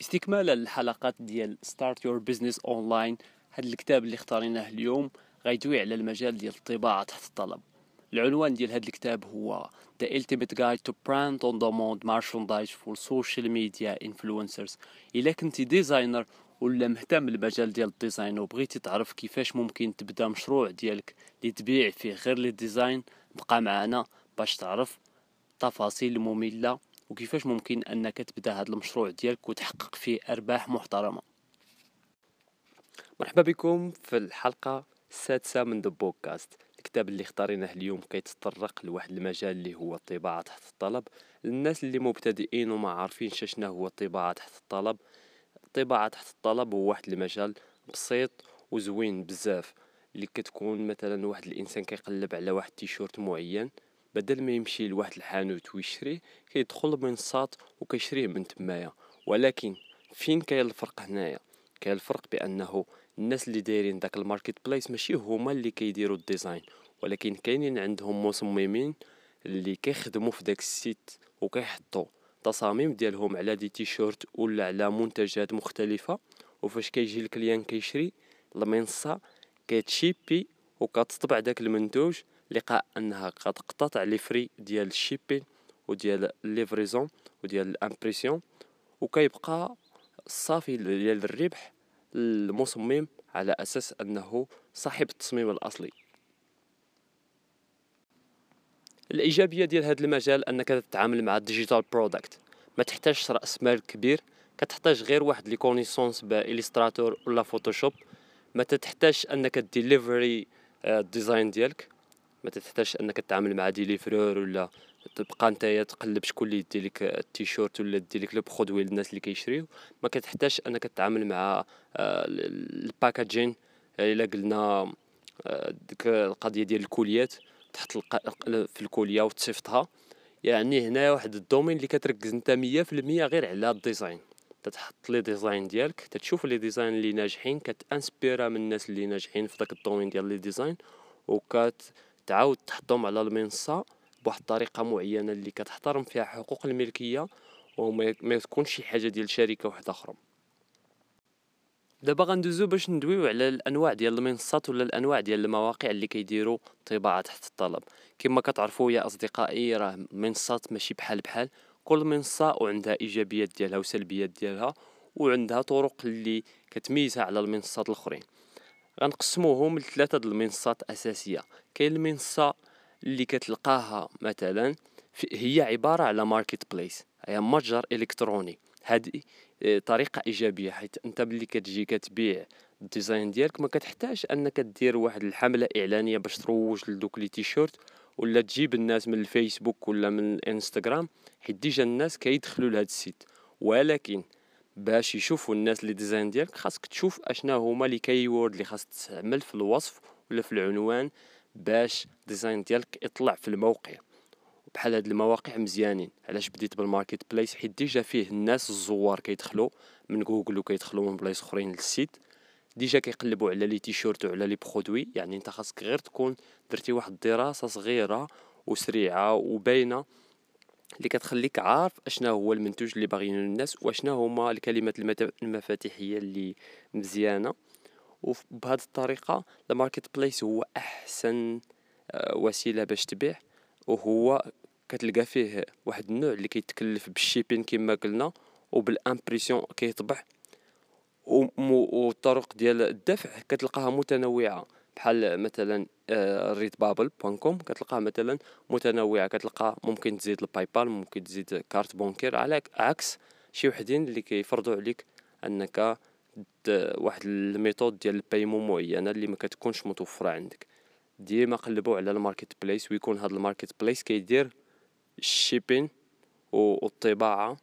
استكمالا للحلقات ديال start your business online هذا الكتاب اللي اختاريناه اليوم غيدوي على المجال ديال الطباعة تحت الطلب. العنوان ديال هذا الكتاب هو The Ultimate Guide to Print on Demand Merchandise for Social Media Influencers. إلا كنتي designer ولا مهتم بالمجال ديال ال design وبغيتي تعرف كيفاش ممكن تبدا مشروع ديالك اللي تبيع فيه غير les designs بقى معنا باش تعرف تفاصيل مملة وكيفاش ممكن أنك تبدأ هذا المشروع ديالك وتحقق فيه أرباح محترمة؟ مرحبا بكم في الحلقة السادسة من the podcast الكتاب اللي اختاريناه اليوم كيتطرق لواحد المجال اللي هو الطباعة تحت الطلب. للناس اللي مبتدئين وما عارفين شنو هو الطباعة تحت الطلب. الطباعة تحت الطلب هو واحد المجال بسيط وزوين بزاف اللي كتكون مثلا واحد الإنسان كيقلب على واحد تيشورت معين بدل ما يمشي لواحد الحانوت ويشريه كيدخل لمنصات وكيشريه من تمايا. ولكن فين كاين الفرق هنايا؟ كاين الفرق بأنه الناس اللي دايرين داك ال marketplace ماشي هما اللي كيديروا ال design. ولكن كاينين عندهم مصممين اللي كيخدموا في داك ال site وكيحطوا تصاميم ديالهم على des t-shirts ولا على منتجات مختلفة. وفاش كيجي ال client كيشري المنصة كت shippي وكتطبع داك المنتوج لقاء أنها كتقتطع les frais ديال ال shipping وديال livraison وديال ال impression وكيبقى الصافي ديال الربح المصمم على أساس أنه صاحب التصميم الأصلي. الإيجابية ديال هذا المجال أنك تتعامل مع ال digital product ما تحتاجش رأس مال كبير كتحتاج غير واحد les connaissances ب Illustrator ولا Photoshop ما تحتاج أنك délivrer ال design آه، ديالك. ما تحتاجش أنك تتعامل مع livreur ولا تبقى نتايا تقلب شكون اللي يدي لك التيشيرت ولا يدي لك le produit للناس اللي كيشريو. ما كتحتاجش أنك تتعامل مع آه، ال packaging. إلا قلنا آه، ديك القضية ديال ال colisات تحط في ال colis وتصيفطها. يعني هنا واحد ال domaine اللي كتركز أنت مية في المية غير على ال design. تتحط les designs ديالك تتشوف les designs اللي ناجحين كت inspirera من الناس اللي ناجحين في داك ال domaine ديال les designs وكت تعاود تحطهم على المنصة بواحد الطريقة معينة اللي كتحترم فيها حقوق الملكية وما تكونش شي حاجة ديال شركة واحدة أخرى. دابا غندوزو باش ندويو على الأنواع ديال المنصات ولا الأنواع ديال المواقع اللي كيديروا طباعة تحت الطلب. كما كتعرفوا يا أصدقائي راه منصات ماشي بحال بحال. كل منصة وعندها إيجابيات ديالها وسلبيات ديالها وعندها طرق اللي كتميزها على المنصات الأخرين. غنقسموهم لثلاثة د المنصات اساسيه كاين المنصة اللي كتلقاها مثلا هي عبارة على marketplace هي متجر إلكتروني. هذه آه، طريقة إيجابية حيت أنت ملي كتجي كتبيع ال design ديالك ما كتحتاج أنك دير واحد الحملة إعلانية باش تروج لدوك les t-shirts ولا تجيب الناس من الفيسبوك ولا من الإنستغرام حيت déjà الناس كيدخلوا لهذا ال site. ولكن باش يشوفوا الناس les designs ديالك خاصك تشوف اشنا هما les keywords اللي خاص تستعمل في الوصف ولا في العنوان باش design ديالك يطلع في الموقع. بحال هاد المواقع مزيانين. علاش بديت بال marketplace حيت déjà فيه الناس الزوار كيدخلوا من جوجل وكيدخلوا من بلايص أخرين لل site. déjà كيقلبوا على les t-shirts وعلى les produits. يعني انت خاصك غير تكون درتي واحد الدراسه صغيرة وسريعة وباينة اللي كتخليك عارف اشنا هو المنتوج اللي باغيينه الناس واشنا هما الكلمات المفاتيحية اللي مزيانة. وبهذه الطريقة ال marketplace هو أحسن آه، وسيلة باش تبيع. وهو كتلقى فيه واحد النوع اللي كيتكلف بال shipping كما قلنا وب l'impression كيطبع. والطرق ديال الدفع كتلقاها متنوعة. بحال مثلا Redbubble point com كتلقاها مثلا متنوعه كتلقى ممكن تزيد ال PayPal ممكن تزيد carte bancaire على عكس شي وحدين اللي كيفرضوا عليك أنك واحد ال méthode ديال ال paiement معينة اللي ما كتكونش متوفرة عندك. ديما قلبوا على ال marketplace ويكون هذا ال marketplace كيدير ال shipping والطباعة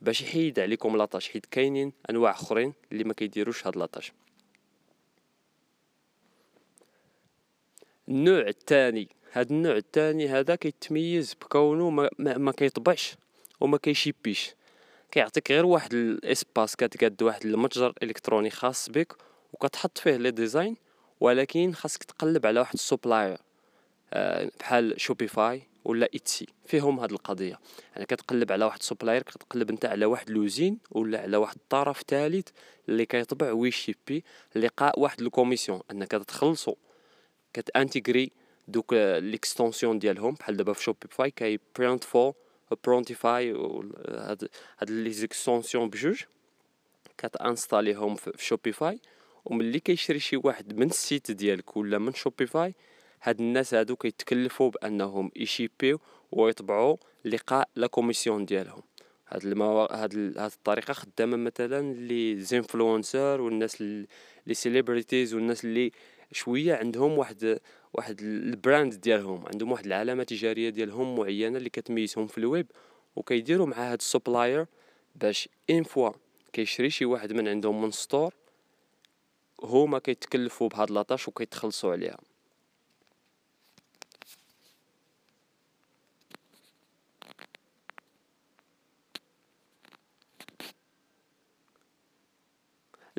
باش يحيد عليكم la tâche حيت كاينين أنواع أخرين اللي ما كيديروش هاد la tâche. النوع الثاني هاد النوع الثاني هذا كيتميز بكونه ما, ما, كيطبعش وما كيشيبيش. كيعطيك غير واحد ال espace كتقاد واحد المتجر إلكتروني خاص بك وكتحط فيه les designs ولكن خاصك تقلب على واحد ال supplier أه بحال Shopify ولا Etsy فيهم هاد القضية. يعني كتقلب على واحد supplier كتقلب انت على واحد l'usine ولا على واحد الطرف ثالث اللي كيطبع ويشيبي لقاء واحد ال commission انك تخلصوا كتانتيغري دوك les extensions ديالهم بحال دابا في Shopify كاين Printful و Printify هاد هاد les extensions بجوج. كتانستاليهم في Shopify وملي كيشري شي واحد من ال site ديالك ولا من Shopify هاد الناس هادو كيتكلفوا بأنهم يشيبيو ويطبعوا لقاء la commission ديالهم. هاد المو... هاد ال... هاد الطريقة خدامة مثلا les influenceurs والناس les celebrities والناس اللي شوية عندهم واحد واحد ال brand ديالهم عندهم واحد العلامة تجارية ديالهم معينة اللي كتميزهم في الويب وكيديروا مع هاد ال supplier باش une fois كيشري شي واحد من عندهم من store هما كيتكلفوا بهاد la tâche وكيتخلصوا عليها.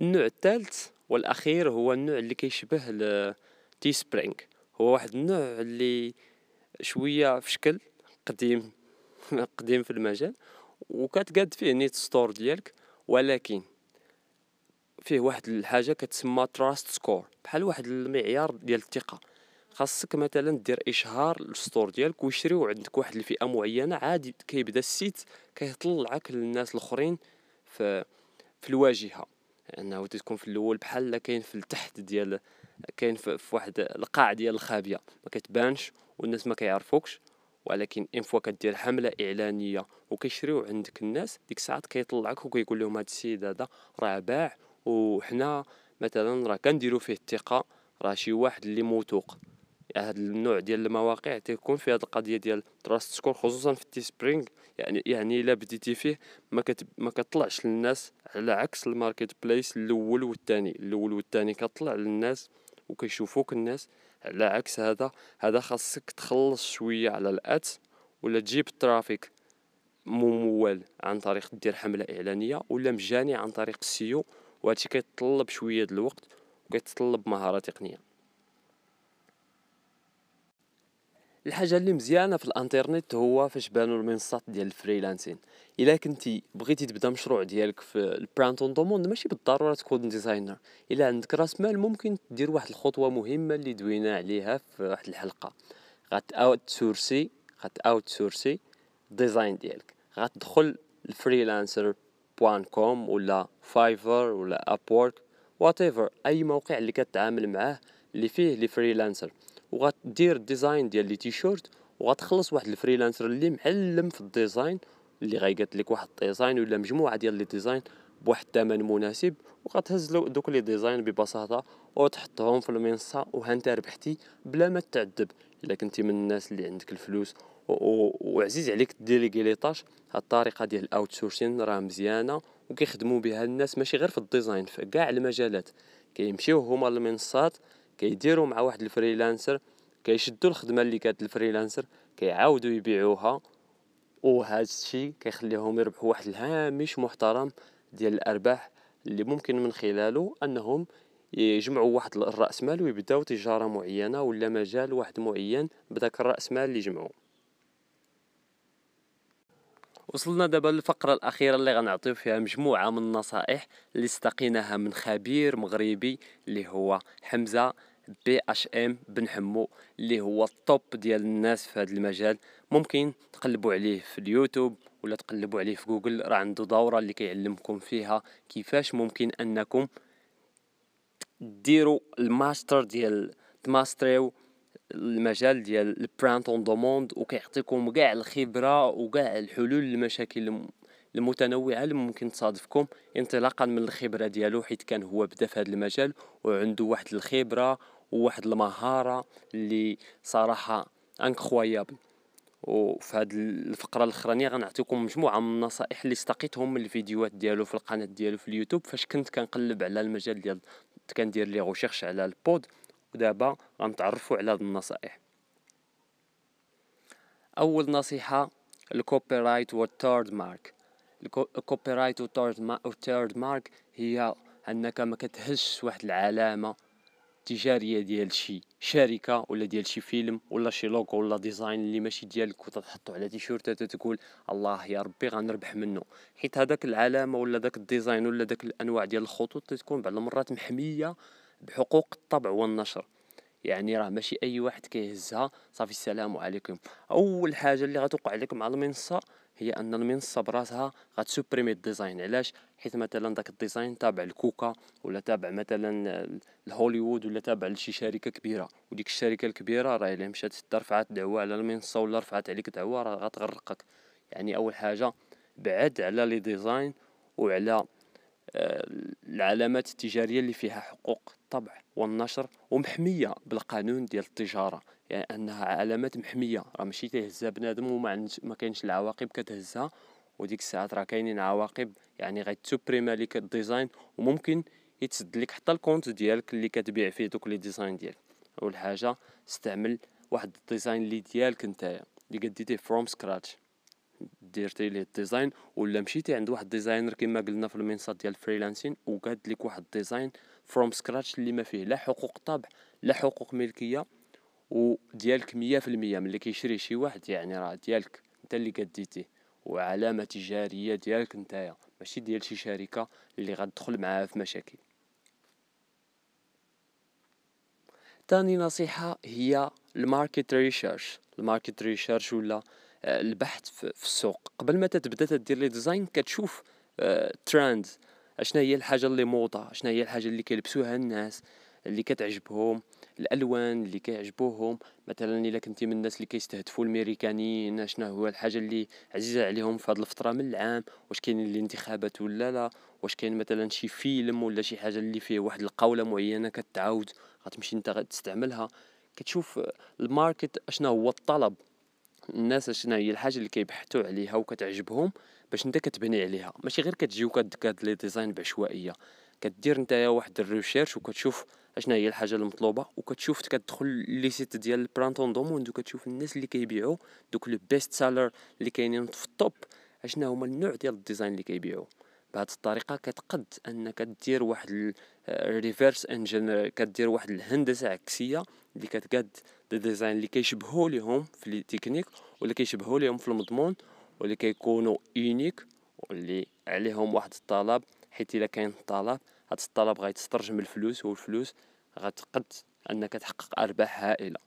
النوع الثالث والأخير هو النوع اللي كيشبه Teespring هو واحد النوع اللي شوية في شكل قديم قديم في المجال وكتقاد فيه نيت store ديالك ولكن فيه واحد الحاجة كتسمى trust score بحال واحد المعيار ديال الثقة. خاصك مثلا دير إشهار لل store ديالك ويشريو عندك واحد الفئة معينة عادي كيبدا ال site كيطلعك للناس الآخرين في في الواجهة. انه تكون في الأول بحال كاين في التحت ديال كاين في واحد القاع ديال الخابية. ما كتبانش والناس ما كيعرفوكش. ولكن une fois كدير حملة إعلانية وكيشريو عندك الناس ديك الساعات كيطلعك وكيقول لهم هذا السيد هذا راه باع. وحنا مثلا راه كنديرو فيه الثقة راه شي واحد اللي موثوق. هذا النوع ديال المواقع تيكون فيه هذه القضية ديال trust score خصوصا في ال Teespring. يعني يعني إلا بديتي فيه ما ما كطلعش للناس على عكس ال marketplace الأول والثاني الأول والثاني كطلع للناس وكيشوفوك الناس على عكس هذا. هذا خاصك تخلص شوية على ال ads ولا تجيب ال traffic ممول عن طريق دير حملة إعلانية ولا مجاني عن طريق ال SEO وهادشي كيتطلب شوية د الوقت وكيتطلب مهارة تقنية. الحاجة اللي مزيانة في الانترنت هو فاش بانوا المنصات ديال ال freelancing. إلا كنتي بغيتي تبدا مشروع ديالك في ال print on demand ماشي بالضرورة تكون designer. إلا عندك راس مال ممكن دير واحد الخطوة مهمة اللي دوينا عليها في واحد الحلقة. غات اوت سورسي غات اوت سورسي design ديالك. غتدخل ال Freelancer point com ولا Fiverr ولا Upwork ولا أي موقع اللي كتعامل معاه اللي فيه les freelancers. وغتدير design ديال les t-shirts وغتخلص واحد ال freelancer اللي معلم في ال design اللي غيقاد لك واحد ال design ولا مجموعة ديال les designs بواحد الثمن مناسب وغتهز له دوك les designs ببساطة وتحطهم في المنصة وهانت ربحتي بلا ما تعذب. إلا كنتي من الناس اللي عندك الفلوس وعزيز عليك déléguer les tâches. هاد الطريقة ديال ال outsourcing راه مزيانة وكيخدموا بها الناس ماشي غير في ال design في كاع المجالات. كيمشيو هما للمنصات كيديروا مع واحد ال freelancer كيشدوا الخدمة اللي كانت ال freelancer كيعاودوا يبيعوها. وهذا الشيء كيخليهم يربحوا واحد الهامش محترم ديال الأرباح اللي ممكن من خلاله أنهم يجمعوا واحد الرأس مال ويبداو تجارة معينة ولا مجال واحد معين بداك الرأس مال اللي جمعوا وصلنا دابا للفقرة الأخيرة اللي غنعطيو فيها مجموعة من النصائح اللي استقيناها من خبير مغربي اللي هو حمزة BHM بن حمو اللي هو ال top ديال الناس في هذا المجال. ممكن تقلبوا عليه في اليوتيوب ولا تقلبوا عليه في جوجل راه عنده دورة اللي كيعلمكم فيها كيفاش ممكن أنكم ديروا الماستر ديال تماستريو المجال ديال ال print on demand وكيعطيكم كاع الخبرة وكاع الحلول للمشاكل المتنوعة اللي ممكن تصادفكم انطلاقا من الخبرة ديالو حيت كان هو بدأ في هذا المجال وعنده واحد الخبرة وواحد المهارة اللي صراحة incroyable وفي هذه الفقرة الأخرانية غنعطيكم مجموعة من النصائح اللي استقيتهم من الفيديوهات ديالو في القناة ديالو في اليوتيوب فاش كنت كنقلب على المجال ديال كندير les recherches على ال POD. ودابا غنتعرفوا على هاد النصائح. أول نصيحة ال copyright وال trademark ال copyright وال trademark هي أنك ما كتهزش واحد العلامة تجاريه ديال شي شركة ولا ديال شي فيلم ولا شي لوغو ولا design اللي ماشي ديالك وتحطو على تيشيرت تقول الله يا ربي غنربح منه. حيت هذاك العلامة ولا داك ال design ولا داك الأنواع ديال الخطوط تكون بعض المرات محمية بحقوق الطبع والنشر. يعني راه ماشي أي واحد كيهزها. صافي السلام عليكم. أول حاجة اللي غتوقع عليكم مع المنصة هي أن المنصه براسها غت supprimer ال design. علاش؟ حيت مثلا داك ال design تابع الكوكا ولا تابع مثلا الهوليوود ولا تابع لشي شركة كبيرة. وديك الشركة الكبيرة راه الا مشات رفعت دعوة على المنصة ولا رفعت عليك دعوة راه غتغرقك. يعني أول حاجة بعد على les designs وعلى آه، العلامات التجارية اللي فيها حقوق الطبع والنشر ومحمية بالقانون ديال التجارة. يعني انها علامات محمية راه ماشي تهزها بنادم وما ما كاينش العواقب كتهزها. وديك الساعات راه كاينين عواقب يعني غيت supprima ليك الديزاين وممكن يتسد لك حتى ال compte ديالك اللي كتبيع فيه دوك les designs ديالك. أول حاجة استعمل واحد ال design اللي ديالك نتايا اللي قديتيه from scratch درتي ليه ال design ولا مشيتي عند واحد designer كما قلنا في المنصات ديال ال freelancing وقاد لك واحد ال design from scratch اللي ما فيه لا حقوق طبع لا حقوق ملكية. وديالك مية في المية ملي كيشري شي واحد يعني راه ديالك انت اللي قديتيه وعلامة تجارية ديالك نتايا ماشي ديال شي شركة اللي غتدخل معاها في مشاكل. تاني نصيحة هي ال market research ال market research ولا آه، البحث في السوق. قبل ما تبدأ تدير les designs كتشوف ترند آه، اشنا هي الحاجة اللي موضة؟ اشنا هي الحاجة اللي كيلبسوها الناس اللي كتعجبهم؟ الألوان اللي كيعجبوهم. مثلا إلا كنتي من الناس اللي كيستهدفوا الميريكانيين شنو هو الحاجة اللي عزيزة عليهم في هذه الفترة من العام؟ واش كاينين الانتخابات ولا لا؟ واش كاين مثلا شي فيلم ولا شي حاجة اللي فيه واحد القولة معينة كتعاود غتمشي انت تستعملها كتشوف ال market اشنا هو الطلب. الناس اشنا هي الحاجة اللي كيبحثوا عليها وكتعجبهم باش انت كتبني عليها. ماشي غير كتجي وكتكاد les designs بعشوائية. كدير نتايا واحد ال recherche وكتشوف اشنا هي الحاجة المطلوبة وكتشوف كتدخل les sites ديال ال print on demand وكتشوف الناس اللي كيبيعوا دوك les best seller اللي كاينين في ال top اشنا هما النوع ديال ال design اللي كيبيعوا بهذه الطريقة كتقد انك دير واحد ال reverse engine كدير واحد الهندسة عكسية اللي كتقاد design اللي كيشبهوا ليهم في التكنيك ولا كيشبهوا ليهم في المضمون واللي كيكونوا unique واللي عليهم واحد الطلب حيت إلا كاين طلب هاد الطلب غيتترجم لفلوس والفلوس غتقد أنك تحقق أرباح هائلة.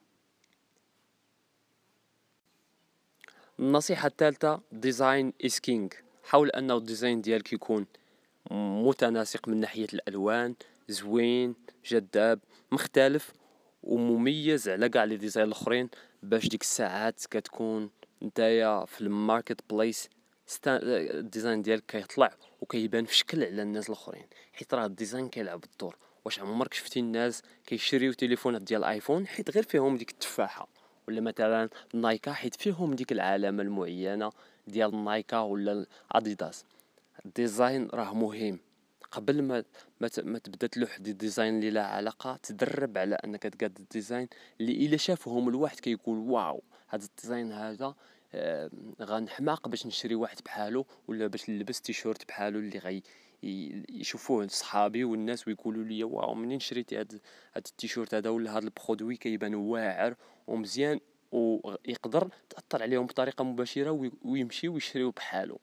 النصيحة الثالثة design is king حاول انه ال design ديالك يكون متناسق من ناحية الألوان زوين جذاب مختلف ومميز على كاع les designs الأخرين باش ديك الساعات كتكون نتايا في ال marketplace ال design ديالك كيطلع. وكيبان في شكل على الناس الآخرين حيت راه ال design كيلعب الدور. واش عمرك شفتي الناس كيشريو تليفونات ديال آيفون حيت غير فيهم ديك التفاحة. ولا مثلا Nike حيت فيهم ديك العلامه المعينة ديال Nike ولا اديداس ال design راه مهم. قبل ما ما, تبدأ تلوح des designs اللي لا علاقة تدرب على أنك تقاد ال design اللي إلا شافهم الواحد كيقول waw هذا ال design هذا غنحماق باش نشري واحد بحالو ولا باش نلبس تيشورت بحالو اللي غي يشوفوه صحابي والناس ويقولوا لي waw منين شريتي هاد هاد التيشورت هذا ولا هاد ال produit كيبان واعر ومزيان ويقدر تأثر عليهم بطريقة مباشرة ويمشي ويشريو بحالو.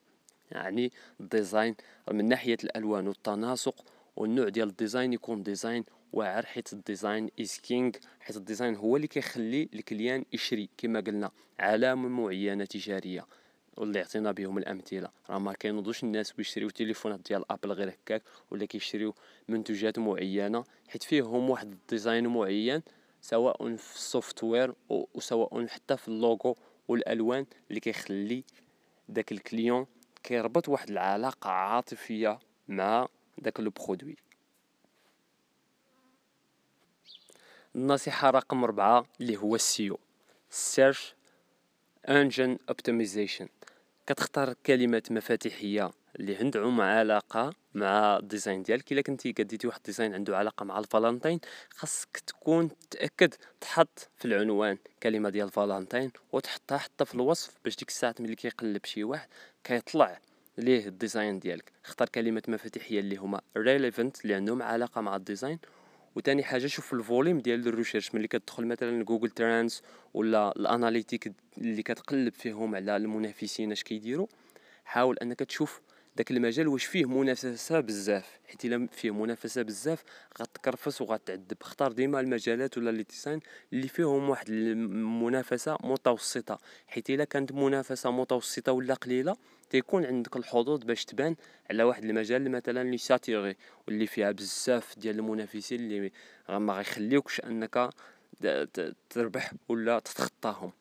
يعني ال design من ناحية الألوان والتناسق والنوع ديال ال design يكون design واعر حيت ال design is king حيت ال design هو اللي كيخلي ال client يشري كما قلنا علامة معينة تجارية. واللي عطينا بهم الأمثلة. راه ما كينوضوش الناس ويشريو تليفونات ديال ابل غير هكاك ولا كيشريو منتوجات معينة. حيت فيهم واحد ال design معين سواء في ال software وسواء حتى في اللوغو والألوان اللي كيخلي داك ال client كيربط واحد العلاقة عاطفية مع داك le produit النصيحة رقم أربعة اللي هو ال SEO. search engine optimization كتختار كلمات مفاتيحية اللي عندهم علاقة مع الديزاين ديالك. إلا كنتي قديتي واحد ال design عنده علاقة مع الفالنتين خاصك تكون تأكد تحط في العنوان كلمة ديال فالنتين وتحطها حتى في الوصف باش ديك الساعات ملي كيقلب شي واحد كيطلع ليه ال design ديالك. اختار كلمات مفاتيحية اللي هما relevant اللي عندهم علاقة مع ال design وتاني حاجة شوف ال volume ديال ال recherche ملي كتدخل مثلا Google Trends ولا ال analytics اللي كتقلب فيهم على المنافسين اش كيديروا حاول أنك تشوف داك المجال واش فيه منافسة بزاف. حيت إلا فيه منافسة بزاف غتكرفس وغتعذب. اختار ديما المجالات ولا les designs اللي فيهم واحد المنافسة متوسطة. حيت إلا كانت منافسة متوسطة ولا قليلة تيكون عندك الحظوظ باش تبان على واحد المجال مثلا اللي saturé واللي فيها بزاف ديال المنافسين اللي ما غيخليوكش أنك تربح ولا تتخطاهم.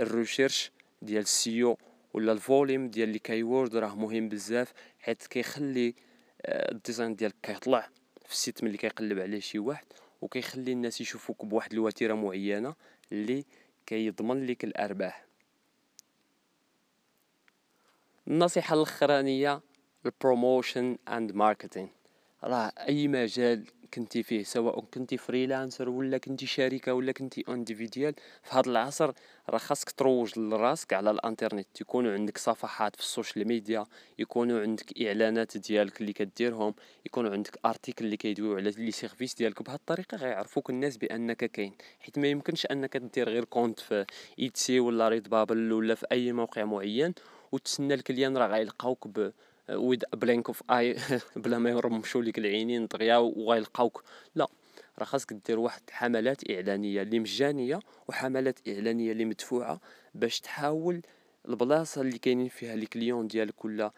ال recherche ديال ال SEO ولا ال volume ديال les keywords راه مهم بزاف حيت كيخلي آه، ال design ديالك كيطلع في ال site ملي كيقلب عليه شي واحد وكيخلي الناس يشوفوك بواحد الوتيرة معينة اللي كيضمن لك الأرباح. النصيحة الأخرانية ال promotion and marketing راه أي مجال كنتي فيه سواء كنتي freelancer ولا كنتي شركة ولا كنتي individual في هذا العصر راه خاصك تروج لراسك على الإنترنت. يكونوا عندك صفحات في ال social media يكونوا عندك إعلانات ديالك اللي كديرهم يكونوا عندك articles اللي كيدويو على les services ديالك. بهذه الطريقة غيعرفوك الناس بأنك كاين حيت ما يمكنش أنك دير غير compte في Etsy ولا Redbubble ولا في أي موقع معين وتسنى ال clients راه غيلقاوك ب with blink of eye بلا ما يرمشوا لك العينين دغيا وغيلقاوك لا راه خاصك دير واحد حملات إعلانية اللي مجانيه وحملات إعلانية اللي مدفوعه باش تحاول البلاصة اللي كاينين فيها les clients ديالك ولا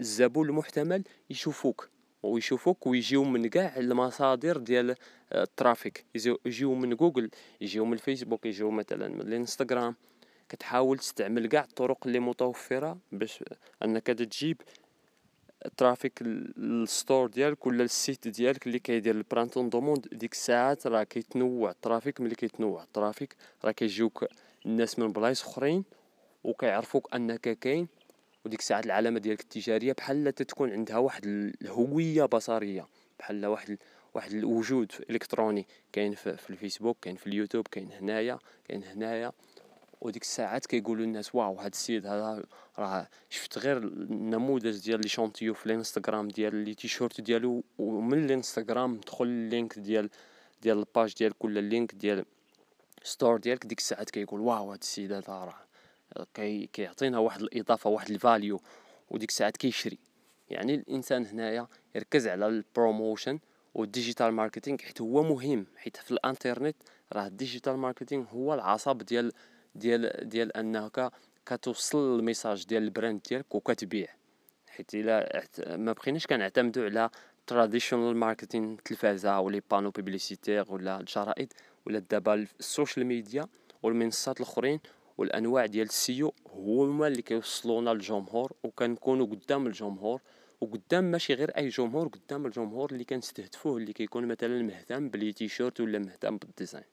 الزبون المحتمل يشوفوك ويشوفوك ويجيو من كاع المصادر ديال ال traffic. يجيو من جوجل يجيو من الفيسبوك يجيو مثلا من الإنستغرام. كتحاول تستعمل كاع الطرق اللي متوفرة باش انك تجيب traffic لل store ديالك ولا ال site ديالك اللي كيدير ال print on demand ديك الساعات راه كيتنوع ال traffic ملي كيتنوع ال traffic راه كيجيوك الناس من بلايص أخرين وكيعرفوك أنك كاين. وديك الساعات العلامة ديالك التجارية بحال تتكون عندها واحد الهوية بصرية بحال واحد واحد الوجود إلكتروني. كاين في الفيسبوك كاين في اليوتيوب كاين هنايا كاين هنايا. وديك الساعات كيقولوا الناس wow هاد السيد هذا راه شفت غير النموذج ديال les échantillons في الانستغرام ديال les t-shirts ديالو ومن الانستغرام دخل ال link ديال ديال ال page ديالك ولا ال link ديال store ديالك ديك الساعات كيقول wow هاد السيد هذا راه كي كيعطينا واحد الإضافة واحد ال value وديك الساعات كيشري. يعني الإنسان هنايا يركز على ال promotion وال digital marketing حيت هو مهم حيت في الانترنت راه ال digital marketing هو العصب ديال ديال ديال انك كتوصل ال message ديال ال brand ديالك وكتبيع. حيت إلا ما بقيناش كنعتمدوا على traditional marketing التلفازة و les panneaux publicitaires ولا الجرائد ولا دابا ال social media والمنصات الأخرين والأنواع ديال ال SEO هما اللي كيوصلونا للجمهور وكنكونوا قدام الجمهور. وقدام ماشي غير أي جمهور قدام الجمهور اللي كنستهدفوه اللي كيكون مثلا مهتم ب les t-shirts ولا مهتم بال design.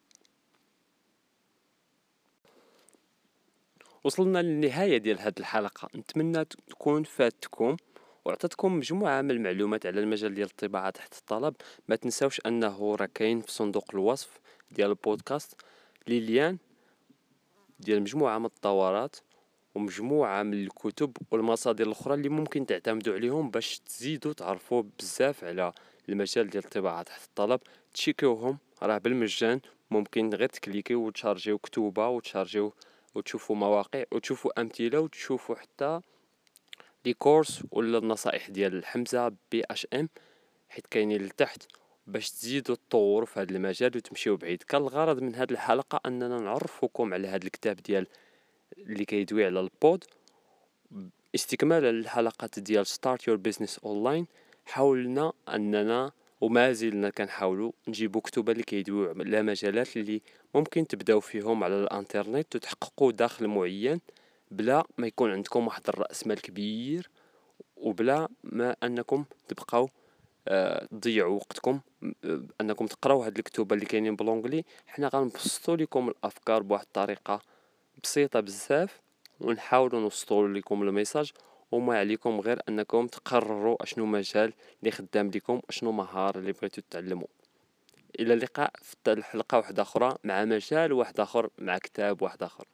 وصلنا للنهاية ديال هذه الحلقة. نتمنى تكون فادتكم وعطيتكم مجموعة من المعلومات على المجال ديال الطباعة تحت الطلب. ما تنساوش أنه راه كاين في صندوق الوصف ديال البودكاست. les liens ديال مجموعة من الدورات ومجموعة من الكتب والمصادر الأخرى اللي ممكن تعتمدوا عليهم باش تزيدوا تعرفوا بزاف على المجال ديال الطباعة تحت الطلب. تشيكيوهم راه بالمجان. ممكن غير تكليكيو وتشارجيو كتوبة وتشارجيو وتشوفوا مواقع وتشوفوا أمثلة وتشوفوا حتى les cours ولا النصائح ديال حمزه بي اش إم حيت كاينين لتحت باش تزيدوا تطوروا في هذا المجال وتمشيو بعيد. كان الغرض من هذه الحلقة أننا نعرفكم على هذا الكتاب ديال اللي كيدوي على ال POD. استكمالا للحلقات ديال Start Your Business Online حاولنا أننا وما زلنا كنحاولوا نجيبوا كتب اللي كيدويو على مجالات اللي ممكن تبداو فيهم على الانترنت وتحققوا دخل معين بلا ما يكون عندكم واحد الرأس مال كبير وبلا ما أنكم تبقاو آه، تضيعوا وقتكم آه، أنكم تقراو هاد الكتب اللي كاينين ب l'anglais حنا غنبسطوا لكم الأفكار بواحد الطريقة بسيطة بزاف ونحاولوا نوصلوا لكم ال message وما عليكم غير أنكم تقرروا أشنو مجال اللي خدام لكم اشنو مهاره اللي بغيتو تعلموا إلى اللقاء في الحلقة واحدة أخرى مع مجال واحد آخر مع كتاب واحد آخر.